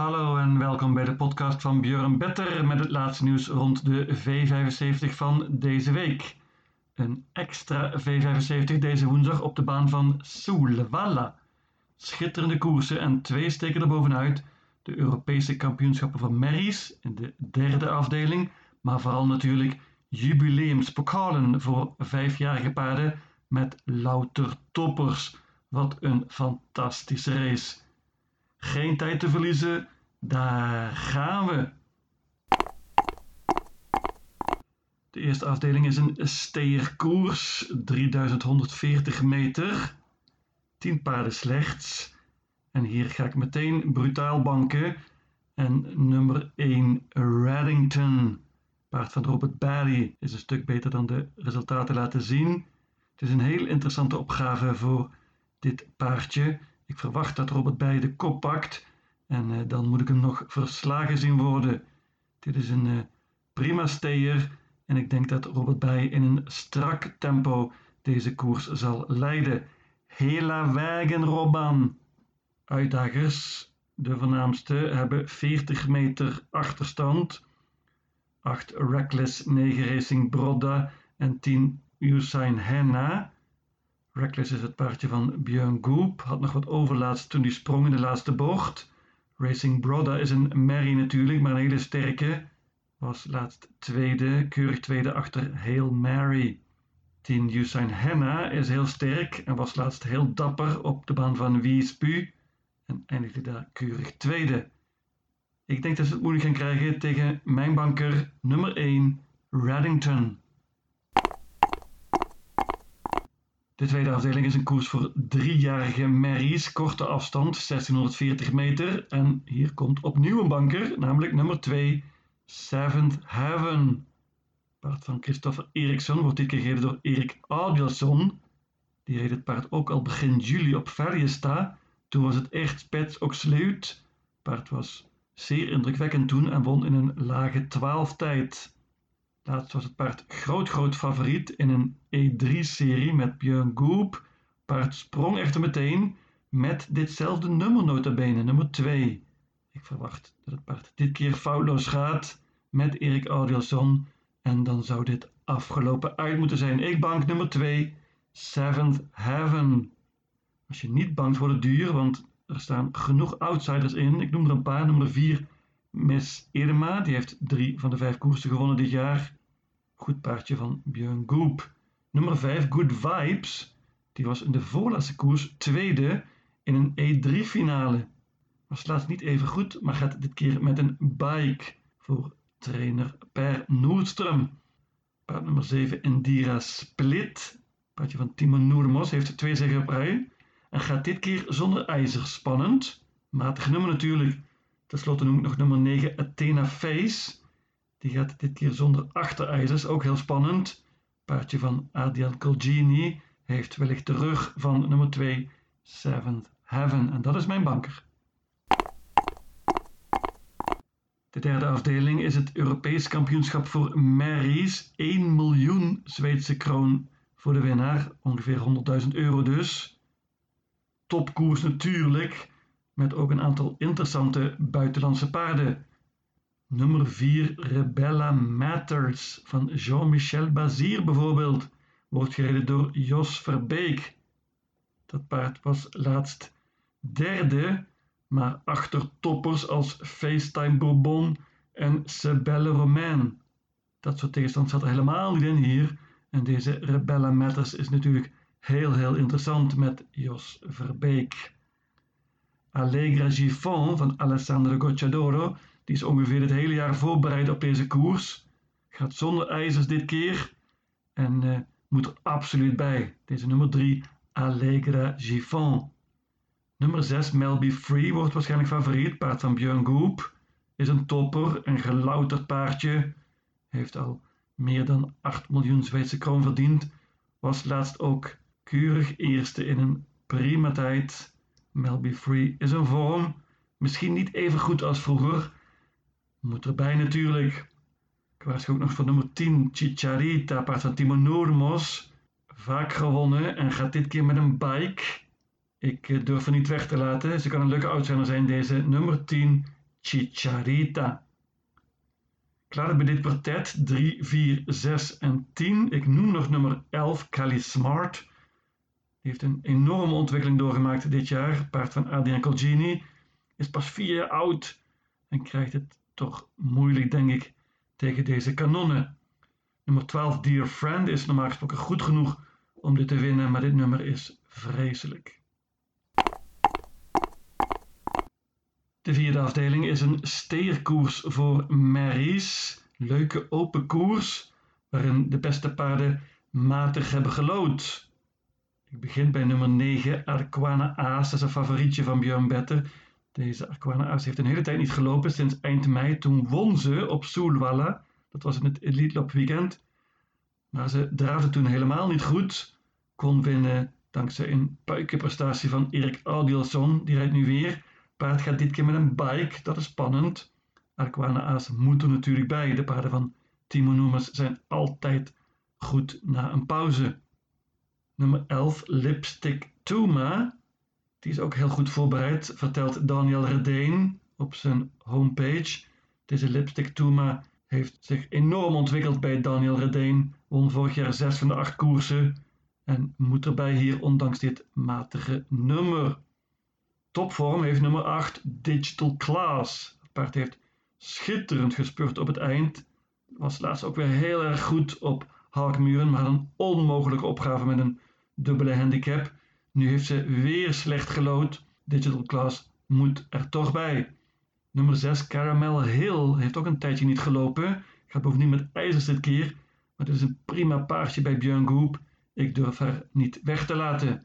Hallo en welkom bij de podcast van Björn Better met het laatste nieuws rond de V75 van deze week. Een extra V75 deze woensdag op de baan van Solvalla. Schitterende koersen en twee steken erbovenuit. De Europese kampioenschappen van Merries in de derde afdeling, maar vooral natuurlijk jubileumspokalen voor vijfjarige paarden met louter toppers. Wat een fantastische race. Geen tijd te verliezen, daar gaan we. De eerste afdeling is een steerkoers, 3140 meter, 10 paarden slechts. En hier ga ik meteen brutaal banken. En nummer 1 Reddington, paard van Robert Barry, is een stuk beter dan de resultaten laten zien. Het is een heel interessante opgave voor dit paardje. Ik verwacht dat Robert bij de kop pakt en uh, dan moet ik hem nog verslagen zien worden. Dit is een uh, prima steer en ik denk dat Robert bij in een strak tempo deze koers zal leiden. Hela wagen Robban. Uitdagers, de voornaamste, hebben 40 meter achterstand. 8 Reckless, 9 Racing Brodda en 10 Usain Henna. Reckless is het paardje van Björn Goop. Had nog wat overlaatst toen hij sprong in de laatste bocht. Racing Brodda is een merrie natuurlijk, maar een hele sterke. Was laatst tweede, keurig tweede achter Hail Mary. Tien Usain Henna is heel sterk en was laatst heel dapper op de baan van Wiespu. En eindigde daar keurig tweede. Ik denk dat ze het moeilijk gaan krijgen tegen mijn banker nummer 1, Reddington. De tweede afdeling is een koers voor driejarige merries, korte afstand, 1640 meter. En hier komt opnieuw een banker, namelijk nummer 2, Seventh Heaven. Paard van Christopher Eriksson wordt dit gegeven door Erik Adielson. Die reed het paard ook al begin juli op Ferjestad. Toen was het echt spets ook sleut. Paard was zeer indrukwekkend toen en won in een lage 12 tijd. Laatst was het paard groot groot favoriet in een E3-serie met Björn Goop. Paard sprong echter meteen met ditzelfde nummer notabene, nummer 2. Ik verwacht dat het paard dit keer foutloos gaat met Erik Audielson en dan zou dit afgelopen uit moeten zijn. Ik bank nummer 2, Seventh Heaven. Als je niet bangt wordt het duur, want er staan genoeg outsiders in. Ik noem er een paar. Nummer 4, Miss Irma. Die heeft drie van de vijf koersen gewonnen dit jaar. Goed paardje van Björn Goop. Nummer 5, Good Vibes. Die was in de voorlaatste koers tweede in een E3-finale. Was laatst niet even goed, maar gaat dit keer met een bike voor trainer Per Noordström. Paard nummer 7, Indira Split. Paardje van Timon Noermos heeft twee zeggen op rij. En gaat dit keer zonder ijzer spannend. Matig nummer natuurlijk. Ten slotte noem ik nog nummer 9, Athena Face. Die gaat dit keer zonder achterijzers, ook heel spannend. Paardje van Adrian Colgini heeft wellicht de rug van nummer 2, Seventh Heaven. En dat is mijn banker. De derde afdeling is het Europees kampioenschap voor Merries. 1 miljoen Zweedse kroon voor de winnaar. Ongeveer 100.000 euro dus. Topkoers natuurlijk. Met ook een aantal interessante buitenlandse paarden. Nummer 4 Rebella Matters van Jean-Michel Bazir bijvoorbeeld wordt gereden door Jos Verbeek. Dat paard was laatst derde, maar achter toppers als FaceTime Bourbon en Sebelle Romain. Dat soort tegenstand zat er helemaal niet in hier. En deze Rebella Matters is natuurlijk heel heel interessant met Jos Verbeek. Allegra Giffon van Alessandro Gocciadoro die is ongeveer het hele jaar voorbereid op deze koers. Gaat zonder ijzers dit keer. En uh, moet er absoluut bij. Deze nummer 3, Allegra Giffon. Nummer 6, Melby Free, wordt waarschijnlijk favoriet. Paard van Björn Goop. Is een topper, een gelouterd paardje. Heeft al meer dan 8 miljoen Zweedse kroon verdiend. Was laatst ook keurig eerste in een prima tijd. Melby Free is een vorm. Misschien niet even goed als vroeger, moet erbij natuurlijk. Ik waarschuw ook nog voor nummer 10, Chicharita, paard van Timo Noormos. Vaak gewonnen en gaat dit keer met een bike. Ik eh, durf er niet weg te laten. Ze kan een leuke outsider zijn, deze nummer 10, Chicharita. Klaar bij dit kwartet 3, 4, 6 en 10. Ik noem nog nummer 11, Cali Smart. Heeft een enorme ontwikkeling doorgemaakt dit jaar. Paard van Adrian Colgini is pas vier jaar oud en krijgt het toch moeilijk, denk ik, tegen deze kanonnen. Nummer 12, Dear Friend, is normaal gesproken goed genoeg om dit te winnen, maar dit nummer is vreselijk. De vierde afdeling is een steerkoers voor Maries. Leuke open koers, waarin de beste paarden matig hebben gelood. Ik begin bij nummer 9, Arquana Aas. Dat is een favorietje van Björn Better. Deze Arquana Aas heeft een hele tijd niet gelopen, sinds eind mei. Toen won ze op Soelwalla. Dat was in het Elite Lop weekend. Maar ze draafde toen helemaal niet goed. Kon winnen dankzij een puikenprestatie van Erik Audielson. Die rijdt nu weer. Paard gaat dit keer met een bike. Dat is spannend. Arquana Aas moet er natuurlijk bij. De paarden van Timo Noemers zijn altijd goed na een pauze. Nummer 11, Lipstick Tuma. Die is ook heel goed voorbereid, vertelt Daniel Redeen op zijn homepage. Deze Lipstick Tuma heeft zich enorm ontwikkeld bij Daniel Redeen. Won vorig jaar zes van de acht koersen. En moet erbij hier, ondanks dit matige nummer. Topvorm heeft nummer 8 Digital Class. Het paard heeft schitterend gespeurd op het eind. Was laatst ook weer heel erg goed op Halkmuren, maar een onmogelijke opgave met een dubbele handicap. Nu heeft ze weer slecht gelood. Digital Class moet er toch bij. Nummer 6 Caramel Hill heeft ook een tijdje niet gelopen. Gaat bovendien met ijzers dit keer. Maar het is een prima paardje bij Björn Goop. Ik durf haar niet weg te laten.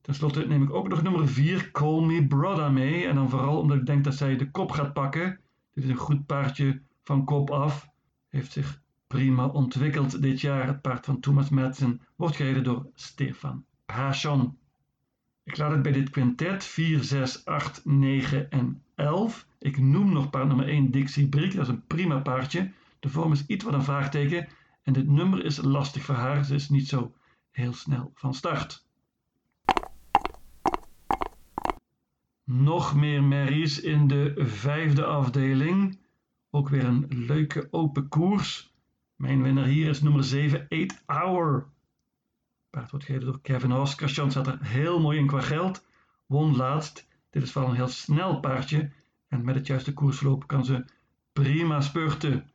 Ten slotte neem ik ook nog nummer 4 Call Me Brother mee. En dan vooral omdat ik denk dat zij de kop gaat pakken. Dit is een goed paardje van kop af. Heeft zich prima ontwikkeld dit jaar. Het paard van Thomas Madsen wordt gereden door Stefan Passion. Ik laat het bij dit quintet 4, 6, 8, 9 en 11. Ik noem nog paard nummer 1 Dixie Brick. Dat is een prima paardje. De vorm is iets wat een vraagteken. En dit nummer is lastig voor haar. Ze is niet zo heel snel van start. Nog meer merries in de vijfde afdeling. Ook weer een leuke open koers. Mijn winnaar hier is nummer 7, 8 Hour. Paard wordt gereden door Kevin Haas. Christian zat er heel mooi in qua geld. Won laatst. Dit is vooral een heel snel paardje. En met het juiste koersloop kan ze prima spurten.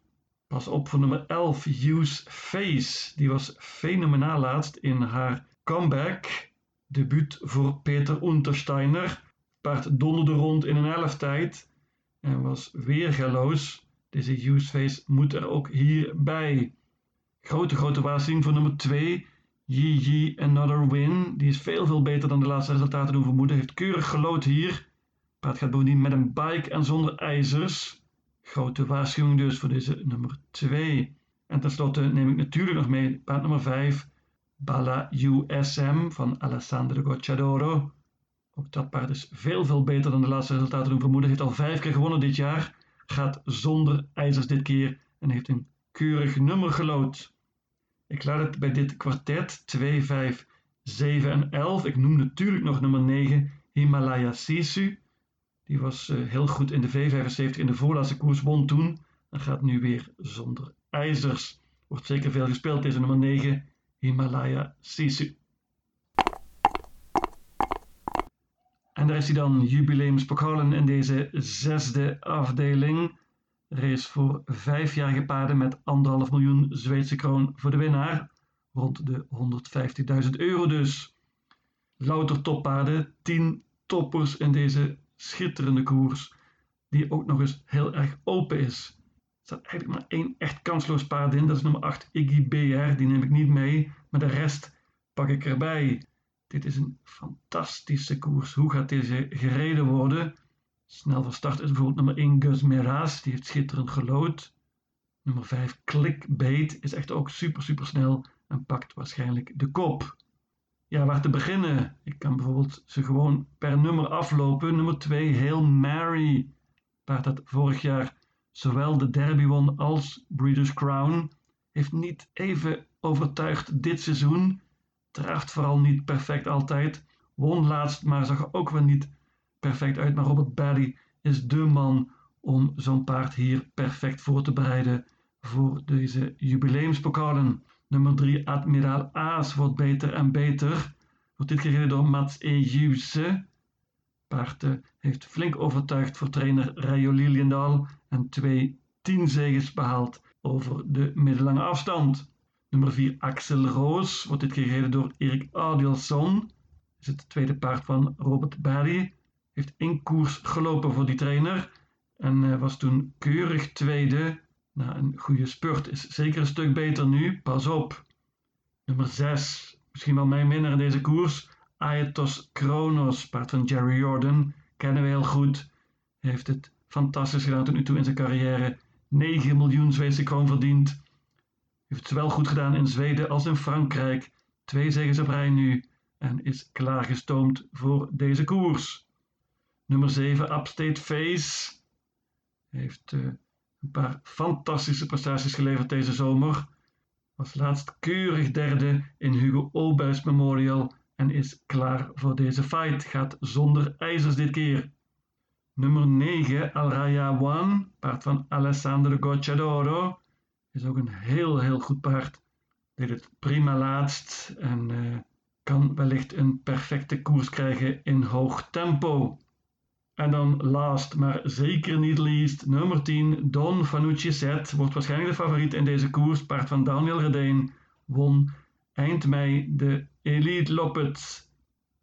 Pas op voor nummer 11, Use Face. Die was fenomenaal laatst in haar comeback. Debuut voor Peter Untersteiner. Paard donderde rond in een elftijd en was weergaloos. Deze Useface moet er ook hierbij. Grote, grote waarschuwing voor nummer 2. Yi Another Win. Die is veel, veel beter dan de laatste resultaten doen vermoeden. Heeft keurig gelood hier. Paard gaat bovendien met een bike en zonder ijzers. Grote waarschuwing dus voor deze nummer 2. En tenslotte neem ik natuurlijk nog mee paard nummer 5. Bala USM van Alessandro Gocciadoro. Ook dat paard is veel, veel beter dan de laatste resultaten doen vermoeden. Heeft al vijf keer gewonnen dit jaar. Gaat zonder ijzers dit keer en heeft een keurig nummer gelood. Ik laat het bij dit kwartet 2, 5, 7 en 11. Ik noem natuurlijk nog nummer 9 Himalaya Sisu. Die was uh, heel goed in de V75 in de voorlaatste koers, won toen. En gaat nu weer zonder ijzers. Wordt zeker veel gespeeld deze nummer 9 Himalaya Sisu. En daar is hij dan, jubileumspokalen in deze zesde afdeling. Race voor vijfjarige paarden met anderhalf miljoen Zweedse kroon voor de winnaar. Rond de 150.000 euro dus. Louter toppaarden, 10 toppers in deze schitterende koers. Die ook nog eens heel erg open is. Er staat eigenlijk maar één echt kansloos paard in. Dat is nummer 8 Iggy BR. Die neem ik niet mee. Maar de rest pak ik erbij. Dit is een fantastische koers. Hoe gaat deze gereden worden? Snel van start is bijvoorbeeld nummer 1 Gus Meras. Die heeft schitterend gelood. Nummer 5 Clickbait is echt ook super super snel en pakt waarschijnlijk de kop. Ja, waar te beginnen? Ik kan bijvoorbeeld ze gewoon per nummer aflopen. Nummer 2 Hail Mary. Paard dat vorig jaar zowel de derby won als Breeders' Crown. Heeft niet even overtuigd dit seizoen draaft vooral niet perfect altijd. Won laatst, maar zag er ook wel niet perfect uit. Maar Robert Barry is de man om zo'n paard hier perfect voor te bereiden voor deze jubileumspokalen. Nummer 3 Admiraal Aas wordt beter en beter. Wordt dit gereden door Mats Ejuse. Paard heeft flink overtuigd voor trainer Rayo Liliendaal en twee tien zegens behaald over de middellange afstand. Nummer 4 Axel Roos wordt dit gereden door Erik Adielson. Is het tweede paard van Robert Barry. Heeft in koers gelopen voor die trainer en eh, was toen keurig tweede na een goede spurt. Is zeker een stuk beter nu, pas op. Nummer 6, misschien wel mijn winnaar in deze koers. Aetos Kronos, paard van Jerry Jordan. Kennen we heel goed. Heeft het fantastisch gedaan tot nu toe in zijn carrière. 9 miljoen Zweedse kroon verdiend. Heeft het zowel goed gedaan in Zweden als in Frankrijk. Twee zegens op rij nu. En is klaargestoomd voor deze koers. Nummer 7, Upstate Face. Heeft uh, een paar fantastische prestaties geleverd deze zomer. Was laatst keurig derde in Hugo Olbergs Memorial en is klaar voor deze fight. Gaat zonder ijzers dit keer. Nummer 9, Al Raya One, paard van Alessandro Gocciadoro. Is ook een heel, heel goed paard. Deed het prima laatst en uh, kan wellicht een perfecte koers krijgen in hoog tempo. En dan last, maar zeker niet least, nummer 10, Don Fanucci Zet, wordt waarschijnlijk de favoriet in deze koers. Paard van Daniel Redeen won eind mei de Elite Loppet.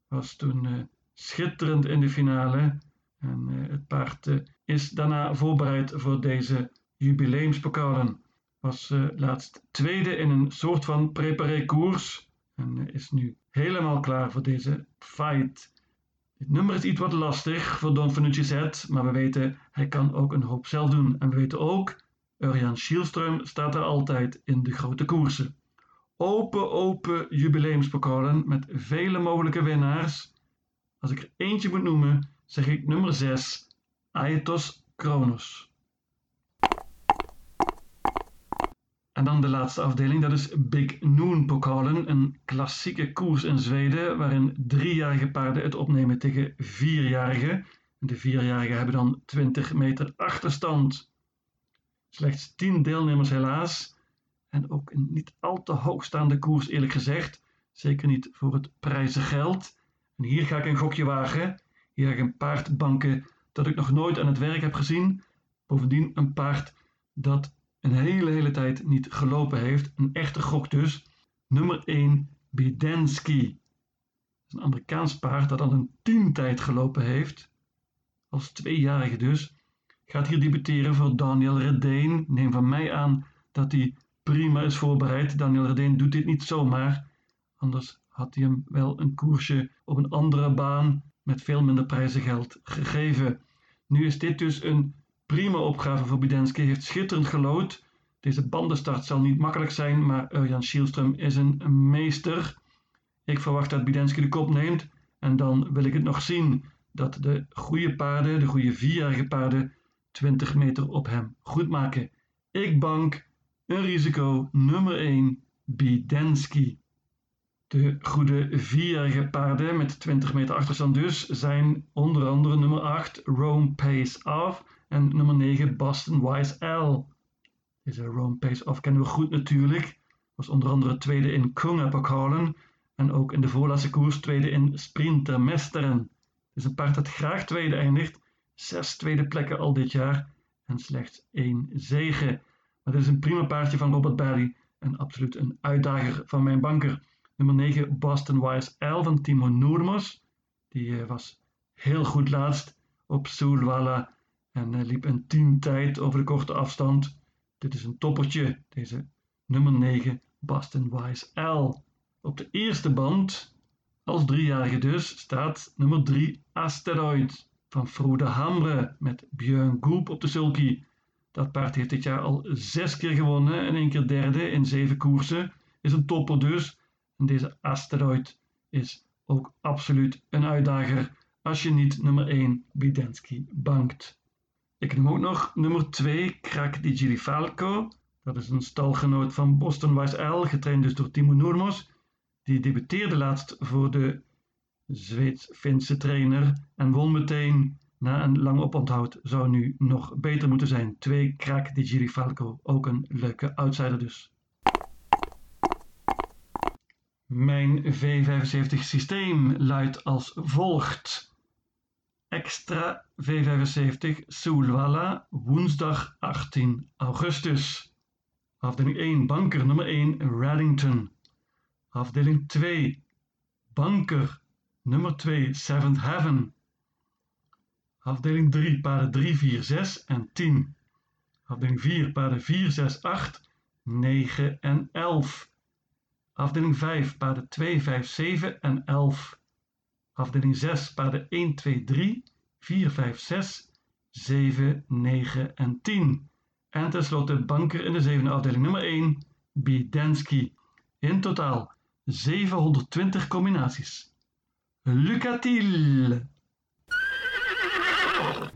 Was toen uh, schitterend in de finale. En uh, het paard is daarna voorbereid voor deze jubileumspokalen. Was laatst tweede in een soort van preparé koers. En is nu helemaal klaar voor deze fight. Dit nummer is iets wat lastig voor Don Fanucci Z, maar we weten hij kan ook een hoop zelf doen. En we weten ook, Urjan Schielström staat er altijd in de grote koersen. Open, open jubileumspokalen met vele mogelijke winnaars. Als ik er eentje moet noemen, zeg ik nummer 6, Aetos Kronos. En dan de laatste afdeling, dat is Big Noon Pokalen, een klassieke koers in Zweden waarin driejarige paarden het opnemen tegen vierjarigen. De vierjarigen hebben dan 20 meter achterstand. Slechts 10 deelnemers helaas. En ook een niet al te hoogstaande koers eerlijk gezegd. Zeker niet voor het prijzengeld. En hier ga ik een gokje wagen. Hier ga ik een paard banken dat ik nog nooit aan het werk heb gezien. Bovendien een paard dat een hele, hele tijd niet gelopen heeft. Een echte gok dus. Nummer 1, Bidensky. Een Amerikaans paard dat al een tientijd gelopen heeft. Als tweejarige dus. Gaat hier debuteren voor Daniel Redeen. Neem van mij aan dat hij prima is voorbereid. Daniel Redeen doet dit niet zomaar. Anders had hij hem wel een koersje op een andere baan met veel minder prijzengeld gegeven. Nu is dit dus een Prima opgave voor Bidensky, heeft schitterend gelood. Deze bandenstart zal niet makkelijk zijn, maar Urjan Schielström is een meester. Ik verwacht dat Bidensky de kop neemt en dan wil ik het nog zien dat de goede paarden, de goede vierjarige paarden, 20 meter op hem goed maken. Ik bank een risico nummer 1, Bidensky. De goede vierjarige paarden met 20 meter achterstand dus zijn onder andere nummer 8 Rome Pace Off en nummer 9 Boston Wise L. Deze Rome Pace Off kennen we goed natuurlijk. Was onder andere tweede in Kungapokalen en ook in de voorlaatste koers tweede in Sprinter Mesteren. Het is een paard dat graag tweede eindigt. Zes tweede plekken al dit jaar en slechts één zege. Maar dit is een prima paardje van Robert Barry en absoluut een uitdager van mijn banker. Nummer 9 Boston Wise L van Timo Noermos. Die eh, was heel goed laatst op Soulwalla en liep een 10 tijd over de korte afstand. Dit is een toppertje, deze nummer 9 Boston Wise L. Op de eerste band, als driejarige dus, staat nummer 3 Asteroid van Frode Hamre met Björn Goop op de sulky. Dat paard heeft dit jaar al zes keer gewonnen en één keer derde in zeven koersen. Is een topper dus. En deze Asteroid is ook absoluut een uitdager als je niet nummer 1 Bidensky bankt. Ik noem ook nog nummer 2 Krak di Girifalco. Dat is een stalgenoot van Boston Wise L, getraind dus door Timo Noormos. Die debuteerde laatst voor de Zweeds-Finse trainer en won meteen na een lang oponthoud zou nu nog beter moeten zijn. 2 Crack di Girifalco, ook een leuke outsider dus. Mijn V75 systeem luidt als volgt. Extra V75 Soulwalla, woensdag 18 augustus. Afdeling 1, banker nummer 1, Reddington. Afdeling 2, banker nummer 2, Seventh Heaven. Afdeling 3, paarden 3, 4, 6 en 10. Afdeling 4, paarden 4, 6, 8, 9 en 11. Afdeling 5, paarden 2, 5, 7 en 11 afdeling 6, paden 1, 2, 3, 4, 5, 6, 7, 9 en 10. En tenslotte banker in de zevende afdeling nummer 1, Bidensky. In totaal 720 combinaties. Lucatil.